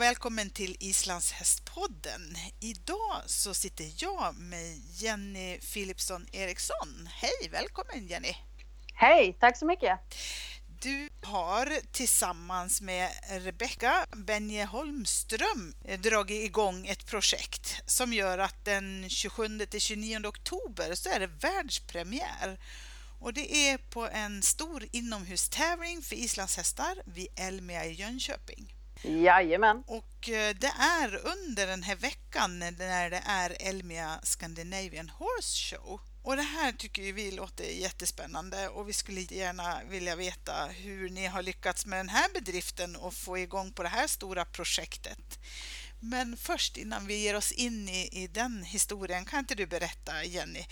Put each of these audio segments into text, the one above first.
och välkommen till Islands hästpodden. Idag så sitter jag med Jenny Philipsson Eriksson. Hej, välkommen Jenny! Hej, tack så mycket! Du har tillsammans med Rebecka Benje Holmström dragit igång ett projekt som gör att den 27-29 oktober så är det världspremiär. Och det är på en stor inomhustävling för islandshästar vid Elmia i Jönköping. Jajamän. Och eh, det är under den här veckan när det är Elmia Scandinavian Horse Show. Och det här tycker vi låter jättespännande och vi skulle gärna vilja veta hur ni har lyckats med den här bedriften och få igång på det här stora projektet. Men först innan vi ger oss in i, i den historien, kan inte du berätta Jenny,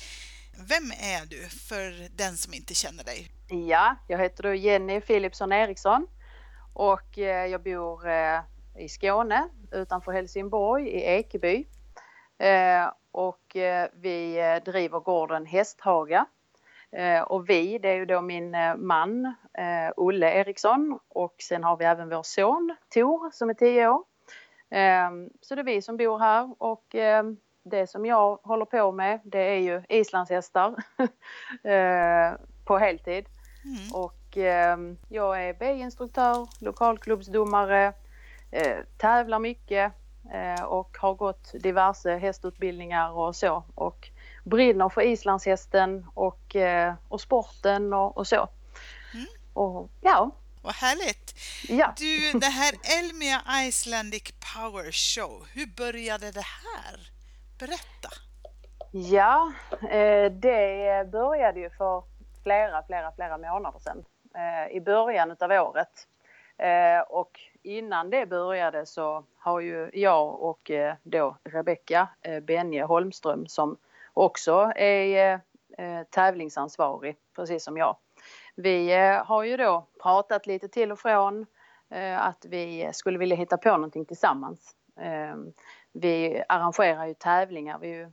vem är du för den som inte känner dig? Ja, jag heter då Jenny Philipsson Eriksson och eh, jag bor eh, i Skåne utanför Helsingborg i Ekeby. Eh, och vi driver gården Hästhaga. Och vi, det är ju då min man Olle Eriksson och sen har vi även vår son Tor som är 10 år. Så det är vi som bor här och det som jag håller på med det är ju islandshästar på heltid. Mm. Och eh, jag är B-instruktör, lokalklubbsdomare, eh, tävlar mycket eh, och har gått diverse hästutbildningar och så och brinner för islandshästen och, eh, och sporten och, och så. Mm. Och ja. Vad härligt! Ja. Du, det här Elmia Icelandic Power Show, hur började det här? Berätta! Ja, eh, det började ju för flera, flera, flera månader sedan. Eh, i början av året. Eh, och innan det började så har ju jag och eh, då Rebecka eh, Benje Holmström som också är eh, eh, tävlingsansvarig, precis som jag. Vi har ju då pratat lite till och från att vi skulle vilja hitta på någonting tillsammans. Vi arrangerar ju tävlingar, vi är ju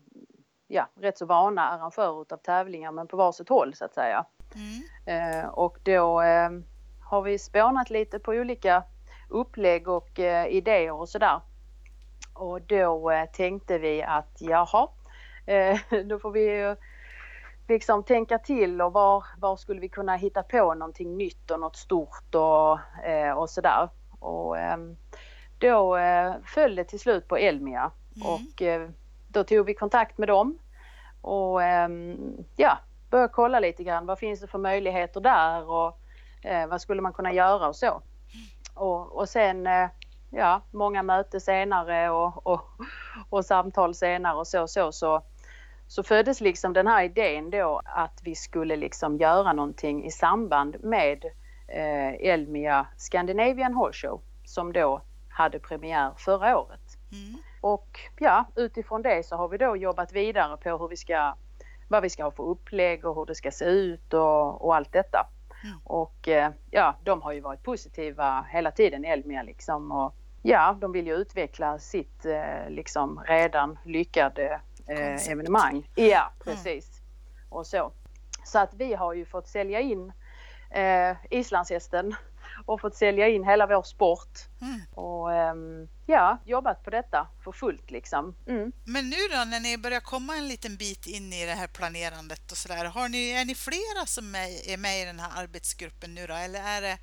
ja, rätt så vana arrangörer utav tävlingar men på varsitt håll så att säga. Mm. Eh, och då eh, har vi spånat lite på olika upplägg och eh, idéer och sådär. Och då tänkte vi att jaha, då får vi liksom tänka till och var, var skulle vi kunna hitta på någonting nytt och något stort och, och sådär. Och då föll det till slut på Elmia mm. och då tog vi kontakt med dem och ja, börja kolla lite grann. Vad finns det för möjligheter där och eh, vad skulle man kunna göra och så. Och, och sen eh, ja, många möten senare och, och, och, samtal senare och så, så, så, så föddes liksom den här idén då att vi skulle liksom göra någonting i samband med eh, Elmia Scandinavian Horse Show som då hade premiär förra året. Mm. Och ja, utifrån det så har vi då jobbat vidare på hur vi ska vad vi ska ha för upplägg och hur det ska se ut och, och allt detta. Mm. Och eh, ja, de har ju varit positiva hela tiden, Elmia liksom. Och, ja, de vill ju utveckla sitt eh, liksom redan lyckade eh, evenemang. Ja, precis. Mm. Och så. Så att vi har ju fått sälja in eh, islandshästen och fått sälja in hela vår sport. Mm. Och um, ja, jobbat på detta för fullt liksom. Mm. Men nu då när ni börjar komma en liten bit in i det här planerandet och sådär, har ni, är ni flera som är, är med i den här arbetsgruppen nu då? Eller är det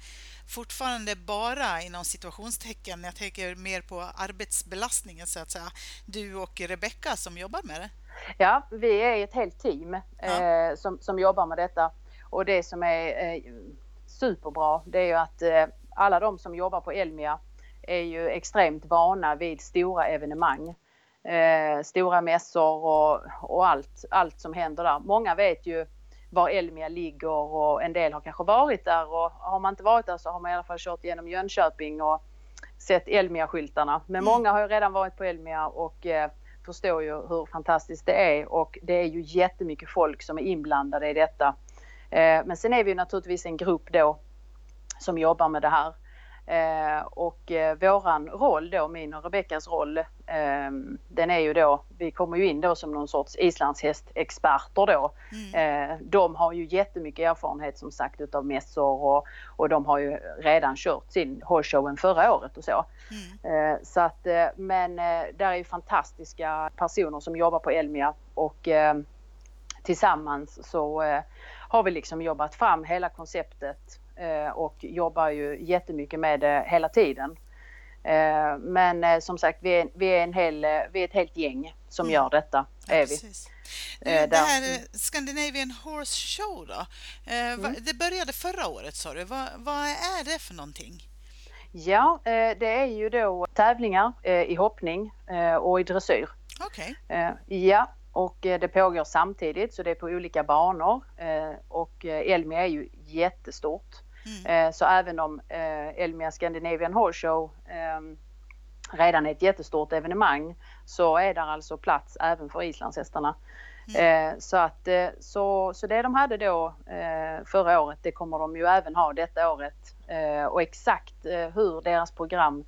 fortfarande bara inom situationstecken, jag tänker mer på arbetsbelastningen så att säga, du och Rebecka som jobbar med det? Ja, vi är ett helt team ja. eh, som, som jobbar med detta och det som är eh, superbra det är ju att eh, alla de som jobbar på Elmia är ju extremt vana vid stora evenemang. Eh, stora mässor och, och allt, allt som händer där. Många vet ju var Elmia ligger och en del har kanske varit där och har man inte varit där så har man i alla fall kört genom Jönköping och sett Elmia-skyltarna. Men mm. många har ju redan varit på Elmia och eh, förstår ju hur fantastiskt det är och det är ju jättemycket folk som är inblandade i detta. Eh, men sen är vi naturligtvis en grupp då som jobbar med det här. Eh, och eh, våran roll då, min och Rebeckas roll, ehm, den är ju då, vi kommer ju in då som någon sorts islandshästexperter då. Mm. De har ju jättemycket erfarenhet som sagt utav mässor och, och de har ju redan kört sin horse förra året och så. Mm. Så att, men där är ju fantastiska personer som jobbar på Elmia och eh, tillsammans så har vi liksom jobbat fram hela konceptet eh, och jobbar ju jättemycket med det hela tiden. Eh, men eh, som sagt, vi är, vi, är en hel, vi är ett helt gäng som Mm. gör detta. Ja, är vi. precis. Det här eh, Scandinavian Horse Show då, Mm. det började förra året sa du. Va, vad är det för någonting? Ja, det är ju då tävlingar i hoppning och i dressyr. Okej. Eh, Ja, och eh, det pågår samtidigt så det är på olika banor eh, och eh, Elmia är ju jättestort. Mm. Så även om Elmia Scandinavian Horse Show ehm, redan är ett jättestort evenemang så är där alltså plats även för islandshästarna. Eh, Så, att, så, så det de hade då förra året det kommer de ju även ha detta året. Och exakt hur deras program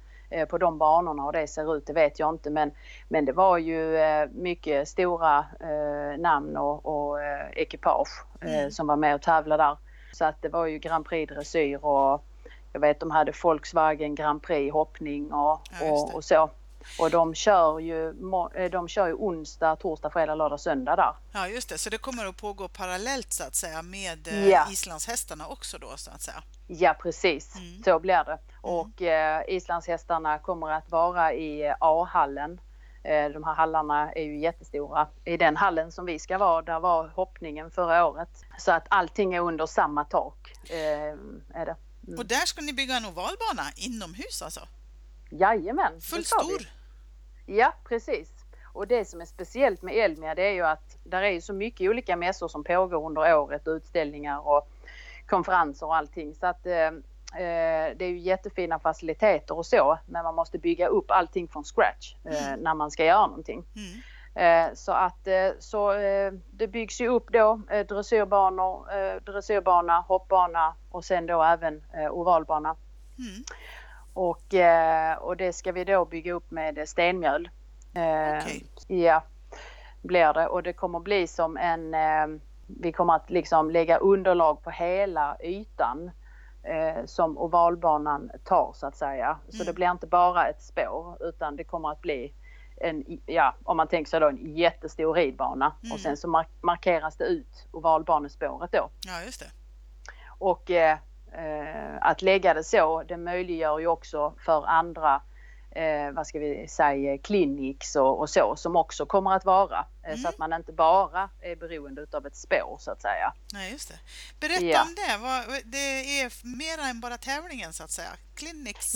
på de banorna och det ser ut det vet jag inte men, men det var ju eh, mycket stora eh, namn och, och eh, ekipage eh, Mm. som var med och tävlade där. Så att det var ju Grand Prix dressyr och jag vet de hade Volkswagen Grand Prix hoppning och, Ja, och, och så. Och de kör ju, eh, de kör ju onsdag, torsdag, fredag, lördag, söndag där. Ja, just det. Så det kommer att pågå parallellt så att säga med eh, Ja. islandshästarna också då så att säga. Ja precis, Mm. så blir det. Och eh, islandshästarna kommer att vara i eh, A-hallen. Eh, de här hallarna är ju jättestora. I den hallen som vi ska vara, där var hoppningen förra året. Så att allting är under samma tak. Eh, är det. Mm. Och där ska ni bygga en ovalbana inomhus alltså? Jajamän, vi. stor? Ja, precis. Och det som är speciellt med Elmia det är ju att där är ju så mycket olika mässor som pågår under året, utställningar och konferenser och allting. Så att eh, det är ju jättefina faciliteter och så, men man måste bygga upp allting från scratch eh, Mm. när man ska göra någonting. Mm. Eh, så att eh, så, eh, det byggs ju upp då eh, dressyrbanor, eh, dressyrbana, hoppbana och sen då även eh, ovalbana. Mm. Och, eh, och det ska vi då bygga upp med stenmjöl. Eh, Okej. Ja, blir det. Och det kommer bli som en... Eh, vi kommer att liksom lägga underlag på hela ytan eh, som ovalbanan tar så att säga. Så Mm. det blir inte bara ett spår utan det kommer att bli en, ja, om man tänker sig då en jättestor ridbana Mm. och sen så mark- markeras det ut ovalbanespåret då. Ja, just det. Och eh, eh, att lägga det så, det möjliggör ju också för andra, eh, vad ska vi säga, clinics och, och så som också kommer att vara. Eh, Mm. Så att man inte bara är beroende av ett spår så att säga. Nej, just det. Berätta Ja. om det. Det är mer än bara tävlingen så att säga. Clinics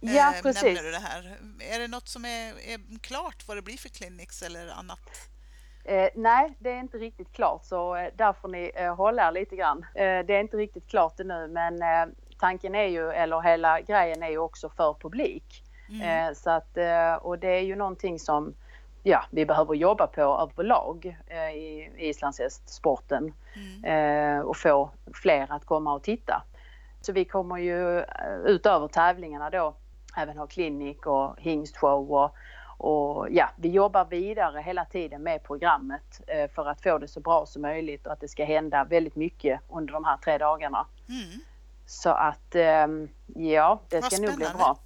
Ja, eh, precis. nämner du det här. Är det något som är, är klart vad det blir för clinics eller annat? Eh, nej, det är inte riktigt klart så eh, där får ni eh, hålla er lite grann. Eh, det är inte riktigt klart ännu men eh, tanken är ju, eller hela grejen är ju också för publik. Mm. Eh, så att, eh, och det är ju någonting som ja, vi behöver jobba på överlag eh, i islandshästsporten Mm. eh, och få fler att komma och titta. Så vi kommer ju utöver tävlingarna då även ha klinik och hingstshow och, och ja, vi jobbar vidare hela tiden med programmet för att få det så bra som möjligt och att det ska hända väldigt mycket under de här tre dagarna. Mm. Så att ehm, ja, det ska nog bli bra.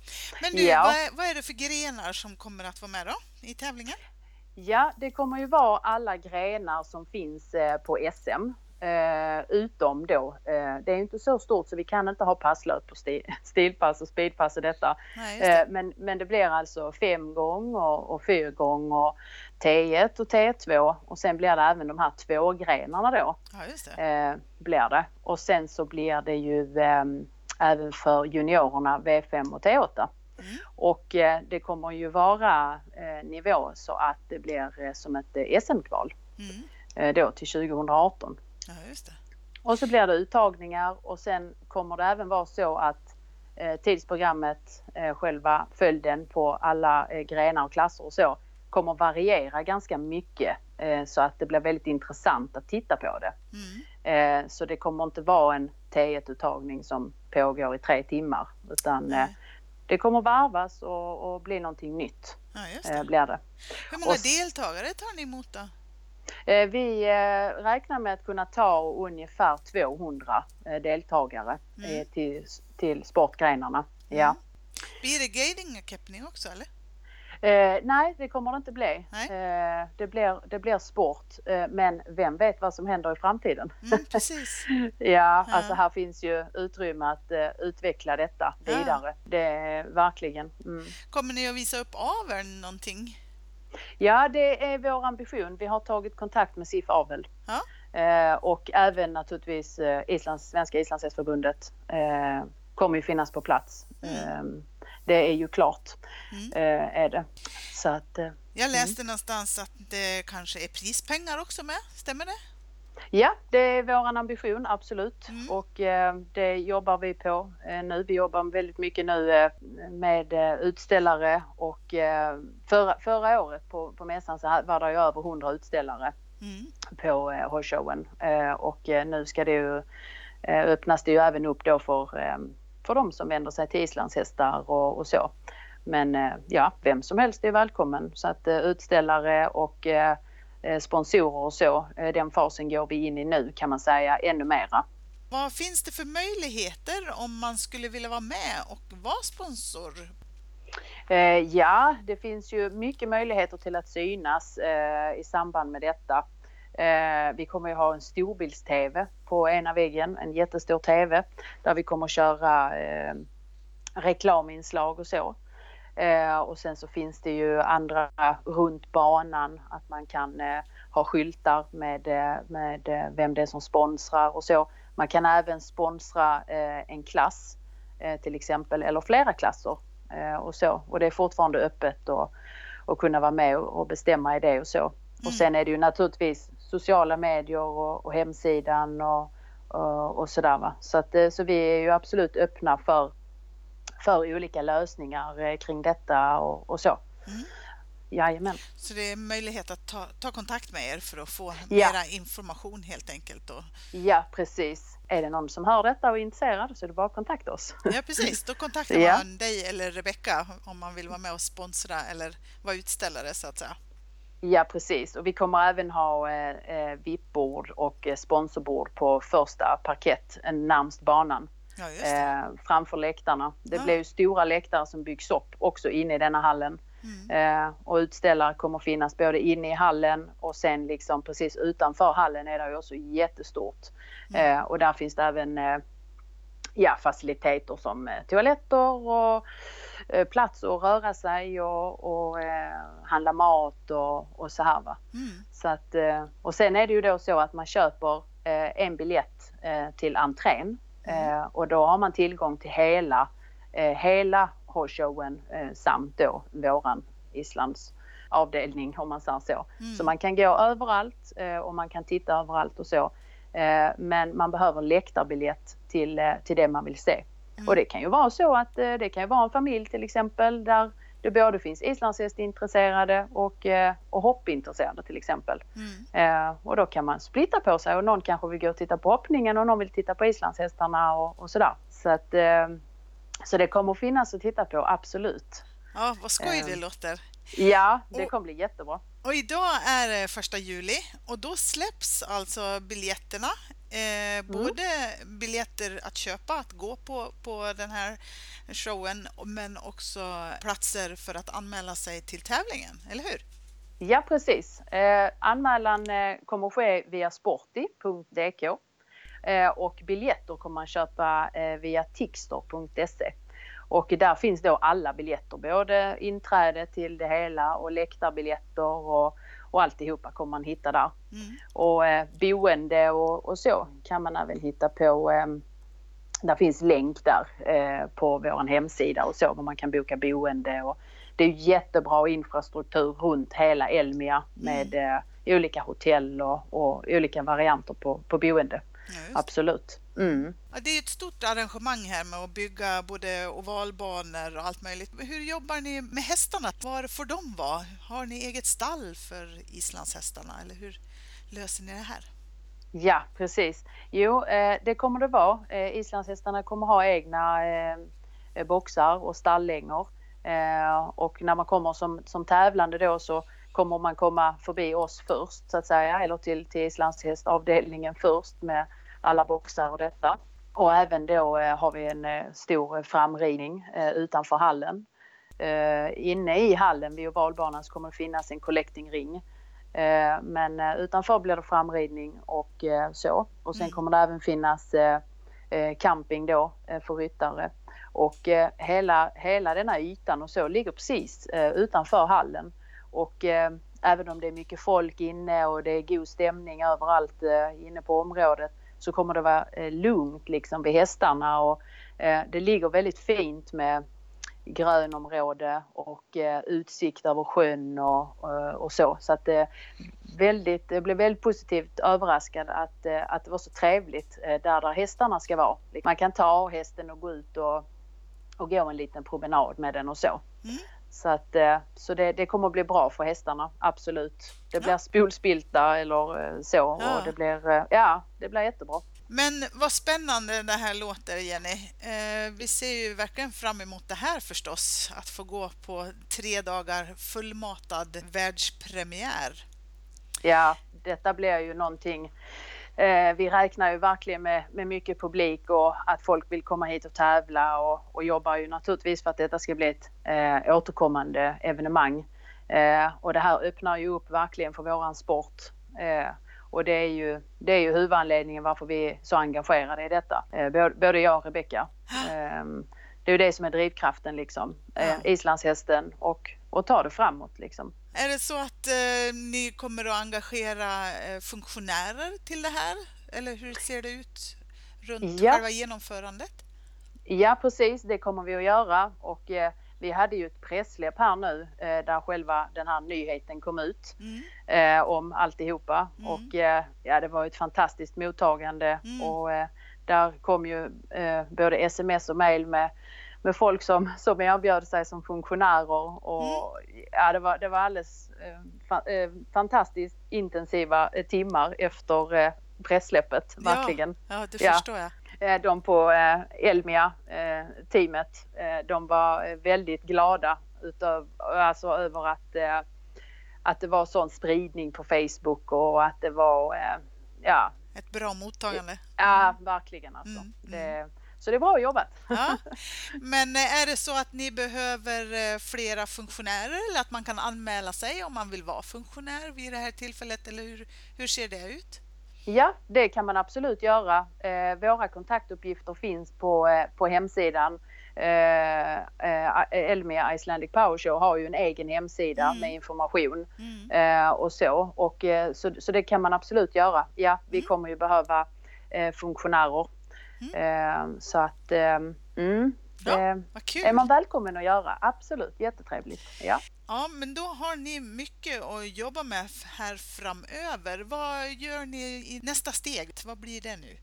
Men du, Ja. vad, är, vad är det för grenar som kommer att vara med då i tävlingen? Ja, det kommer ju vara alla grenar som finns eh, på SM. Eh, utom då, eh, det är inte så stort så vi kan inte ha passlöp på sti, stilpass och speedpass och detta. Nej, det. Eh, men, men det blir alltså fem gång och, och fyra gång och T1 och T2 och sen blir det även de här tvågrenarna då. Ja, just det. Eh, blir det. Och sen så blir det ju eh, även för juniorerna V5 och T8. Mm. Och eh, det kommer ju vara eh, nivå så att det blir eh, som ett eh, SM-kval Mm. då till 2018. Ja, just det. Och så blir det uttagningar och sen kommer det även vara så att tidsprogrammet, själva följden på alla grenar och klasser och så kommer variera ganska mycket eh, så att det blir väldigt intressant att titta på det. Mm. Eh, så det kommer inte vara en T1-uttagning som pågår i tre timmar utan eh, Nej. det kommer varvas och, och bli någonting nytt. Ja, eh, det. blir det. Hur många och- deltagare tar ni emot då? Eh, Vi eh, räknar med att kunna ta ungefär 200 eh, deltagare Mm. eh, till, till sportgrenarna. Ja. Mm. Blir det guiding också eller? Eh, nej, det kommer det inte bli. Eh, det, blir, det blir sport, eh, men vem vet vad som händer i framtiden? Mm, precis. Ja, Ja. alltså här finns ju utrymme att eh, utveckla detta Ja. vidare. Det är verkligen. Mm. Kommer ni att visa upp av er någonting? Ja, det är vår ambition. Vi har tagit kontakt med SIF Avel. Ja. Eh, och även naturligtvis eh, Islands, Svenska islandshästförbundet kommer ju finnas på plats. Mm. Det är ju klart, Mm. eh, är det. Så att, eh, Jag läste någonstans att det kanske är prispengar också med, stämmer det? ja, det är vår ambition, absolut. Mm. Och eh, det jobbar vi på eh, nu. Vi jobbar väldigt mycket nu eh, med eh, utställare och förra, förra året på, på mässan så var det ju över 100 utställare. Mm. på eh, Horse-showen. Eh, och nu ska det ju, öppnas det ju även upp då för, för de som vänder sig till islandshästar och, och så. Men eh, ja, vem som helst är välkommen. Så att eh, utställare och eh, sponsorer och så, den fasen går vi in i nu kan man säga ännu mera. Vad finns det för möjligheter om man skulle vilja vara med och vara sponsor? Ja, det finns ju mycket möjligheter till att synas i samband med detta. Eh, vi kommer ju ha en storbilds-TV på ena väggen, en jättestor TV där vi kommer köra eh, reklaminslag och så. Eh, och sen så finns det ju andra runt banan att man kan eh, ha skyltar med, eh, med eh, vem det är som sponsrar och så. Man kan även sponsra en klass till exempel eller flera klasser och så. Och det är fortfarande öppet och, och kunna vara med och, och bestämma i det och så. Mm. Och sen är det ju naturligtvis sociala medier och, och hemsidan och, och, och sådär va. Så, att, eh, så vi är ju absolut öppna för, för olika lösningar eh, kring detta och, och så. Mm. Jajamän. Så det är möjlighet att ta, ta kontakt med er för att få Ja. mera information helt enkelt. Och, Ja precis. Är det någon som hör detta och är intresserad så är det bara att kontakta oss. ja precis, då kontaktar Ja. man dig eller Rebecka om man vill vara med och sponsra eller vara utställare så att säga. Ja precis och vi kommer även ha eh, eh, VIP-bord och eh, sponsorbord på första parkett närmst banan Ja, eh, framför läktarna. Det Ja. blir ju stora läktare som byggs upp också inne i denna hallen. Mm. Eh, och utställare kommer finnas både inne i hallen och sen liksom precis utanför hallen är det ju också jättestort. Mm. Eh, och där finns det även eh, ja, faciliteter som toaletter och plats att röra sig och, och eh, handla mat och, och så här va. Mm. Så att, eh, och sen är det ju då så att man köper eh, en biljett eh, till entrén eh, och då har man tillgång till hela, eh, hela showen eh, samt då våran Islands avdelning om man säger så. Mm. Så man kan gå överallt eh, och man kan titta överallt och så. Eh, men man behöver läktarbiljett till, eh, till det man vill se. Mm. Och det kan ju vara så att eh, det kan vara en familj till exempel där det både finns islandshästintresserade och, eh, och hoppintresserade till exempel. Mm. Eh, och då kan man splitta på sig och någon kanske vill gå och titta på hoppningen och någon vill titta på islandshästarna och, och sådär. Så, att, eh, så det kommer finnas att titta på, absolut. Ja, vad skoj det låter. Ja, det Och- kommer bli jättebra. Och idag är det första juli och då släpps alltså biljetterna. Eh, både biljetter att köpa, att gå på, på den här showen, men också platser för att anmäla sig till tävlingen, eller hur? Ja, precis. Eh, anmälan eh, kommer ske via sporti.dk eh, och biljetter kommer man köpa eh, via tixter.se. Och där finns då alla biljetter, både inträde till det hela och läktarbiljetter och, och alltihopa kommer man hitta där. Mm. Och eh, boende och, och så kan man även hitta på eh, där finns länk där eh, på vår hemsida och så, var man kan boka boende. Och det är jättebra infrastruktur runt hela Elmia med eh, olika hotell och, och olika varianter på, på boende. Ja. Absolut. Mm. Det är ett stort arrangemang här med att bygga både ovalbanor och allt möjligt. Hur jobbar ni med hästarna? Var får de vara? Har ni eget stall för islandshästarna eller hur löser ni det här? Ja, precis. Jo, eh, det kommer det vara. Eh, islandshästarna kommer ha egna eh, boxar och stallängor. Och när man kommer som, som tävlande då så kommer man komma förbi oss först så att säga eller till, till islandshästavdelningen först med alla boxar och detta. Och även då eh, har vi en eh, stor framridning eh, utanför hallen. Inne i hallen vid ovalbanan så kommer det finnas en collectingring. Men utanför blir det framridning och så. Och sen mm. kommer det även finnas camping då för ryttare. Och hela, hela denna ytan och så ligger precis utanför hallen. Och eh, även om det är mycket folk inne och det är god stämning överallt eh, inne på området så kommer det vara eh, lugnt liksom vid hästarna och det ligger väldigt fint med grönområde och eh, utsikt över sjön och, och, och så. Så att det, väldigt, jag blev väldigt positivt överraskad att, eh, att det var så trevligt eh, där, där hästarna ska vara. Liksom, man kan ta hästen och gå ut och, och gå en liten promenad med den och så. Mm. Så, att, eh, så det, det, kommer att bli bra för hästarna, absolut. Det blir ja. spolspilta eller så ja. och det blir, ja, det blir jättebra. Men vad spännande det här låter Jenny. Eh, vi ser ju verkligen fram emot det här förstås, att få gå på tre dagar fullmatad världspremiär. Ja, detta blir ju någonting eh, vi räknar ju verkligen med, med mycket publik och att folk vill komma hit och tävla och, och jobbar ju naturligtvis för att detta ska bli ett eh, återkommande evenemang. Eh, och det här öppnar ju upp verkligen för våran sport. Eh, och det är ju, det är ju huvudanledningen varför vi är så engagerade i detta. Eh, både jag och Rebecka. Ehm, det är ju det som är drivkraften liksom. Eh, islandshästen och, och ta det framåt liksom. Är det så att eh, ni kommer att engagera eh, funktionärer till det här? Eller hur ser det ut runt ja. själva genomförandet? Ja precis, det kommer vi att göra och eh, vi hade ju ett pressläpp här nu eh, där själva den här nyheten kom ut mm. eh, om alltihopa mm. och eh, ja det var ett fantastiskt mottagande mm. och där kom ju både sms och mail med med folk som, som erbjöd sig som funktionärer och mm. ja, det, var, det var alldeles eh, eh, fantastiskt intensiva timmar efter pressläppet, verkligen. Ja, det förstår jag. Eh, de på eh, Elmia-teamet, eh, de var väldigt glada utav, alltså över att, att det var sån spridning på Facebook och att det var, ja. Ett bra mottagande. Ja, verkligen alltså. Mm, mm. Det, så det är bra jobbat. Ja. Men är det så att ni behöver flera funktionärer eller att man kan anmäla sig om man vill vara funktionär vid det här tillfället eller hur, hur ser det ut? Ja, det kan man absolut göra. Eh, våra kontaktuppgifter finns på, eh, på hemsidan. Eh, eh, Elmia Icelandic Power Show har ju en egen hemsida mm. med information mm. eh, och så. Och, eh, så. Så det kan man absolut göra. Ja, vi mm. kommer ju behöva eh, funktionärer. Mm. så att mm, Ja, vad kul. är man välkommen att göra. Absolut, jättetrevligt. Ja. ja, men då har ni mycket att jobba med här framöver. Vad gör ni i nästa steg? Vad blir det nu?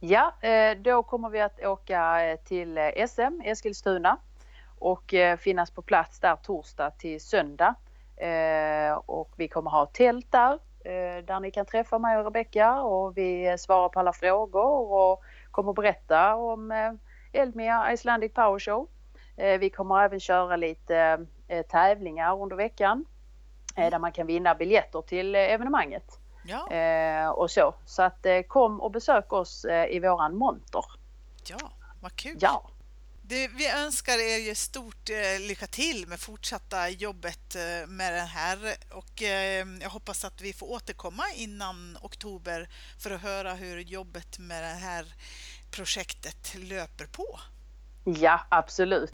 Ja, eh, då kommer vi att åka eh, till eh, SM Eskilstuna och finnas på plats där torsdag till söndag. Och vi kommer ha tält där där ni kan träffa mig och Rebecka och vi svarar på alla frågor och kommer berätta om Elmia Icelandic Power Show. Eh, vi kommer även köra lite eh, tävlingar under veckan mm. där man kan vinna biljetter till evenemanget. Ja. Och så. Så att kom och besök oss i våran monter. Ja, vad kul! Ja. Det, vi önskar er ju stort eh, lycka till med fortsatta jobbet eh, med det här och eh, jag hoppas att vi får återkomma innan oktober för att höra hur jobbet med det här projektet löper på. Ja, absolut.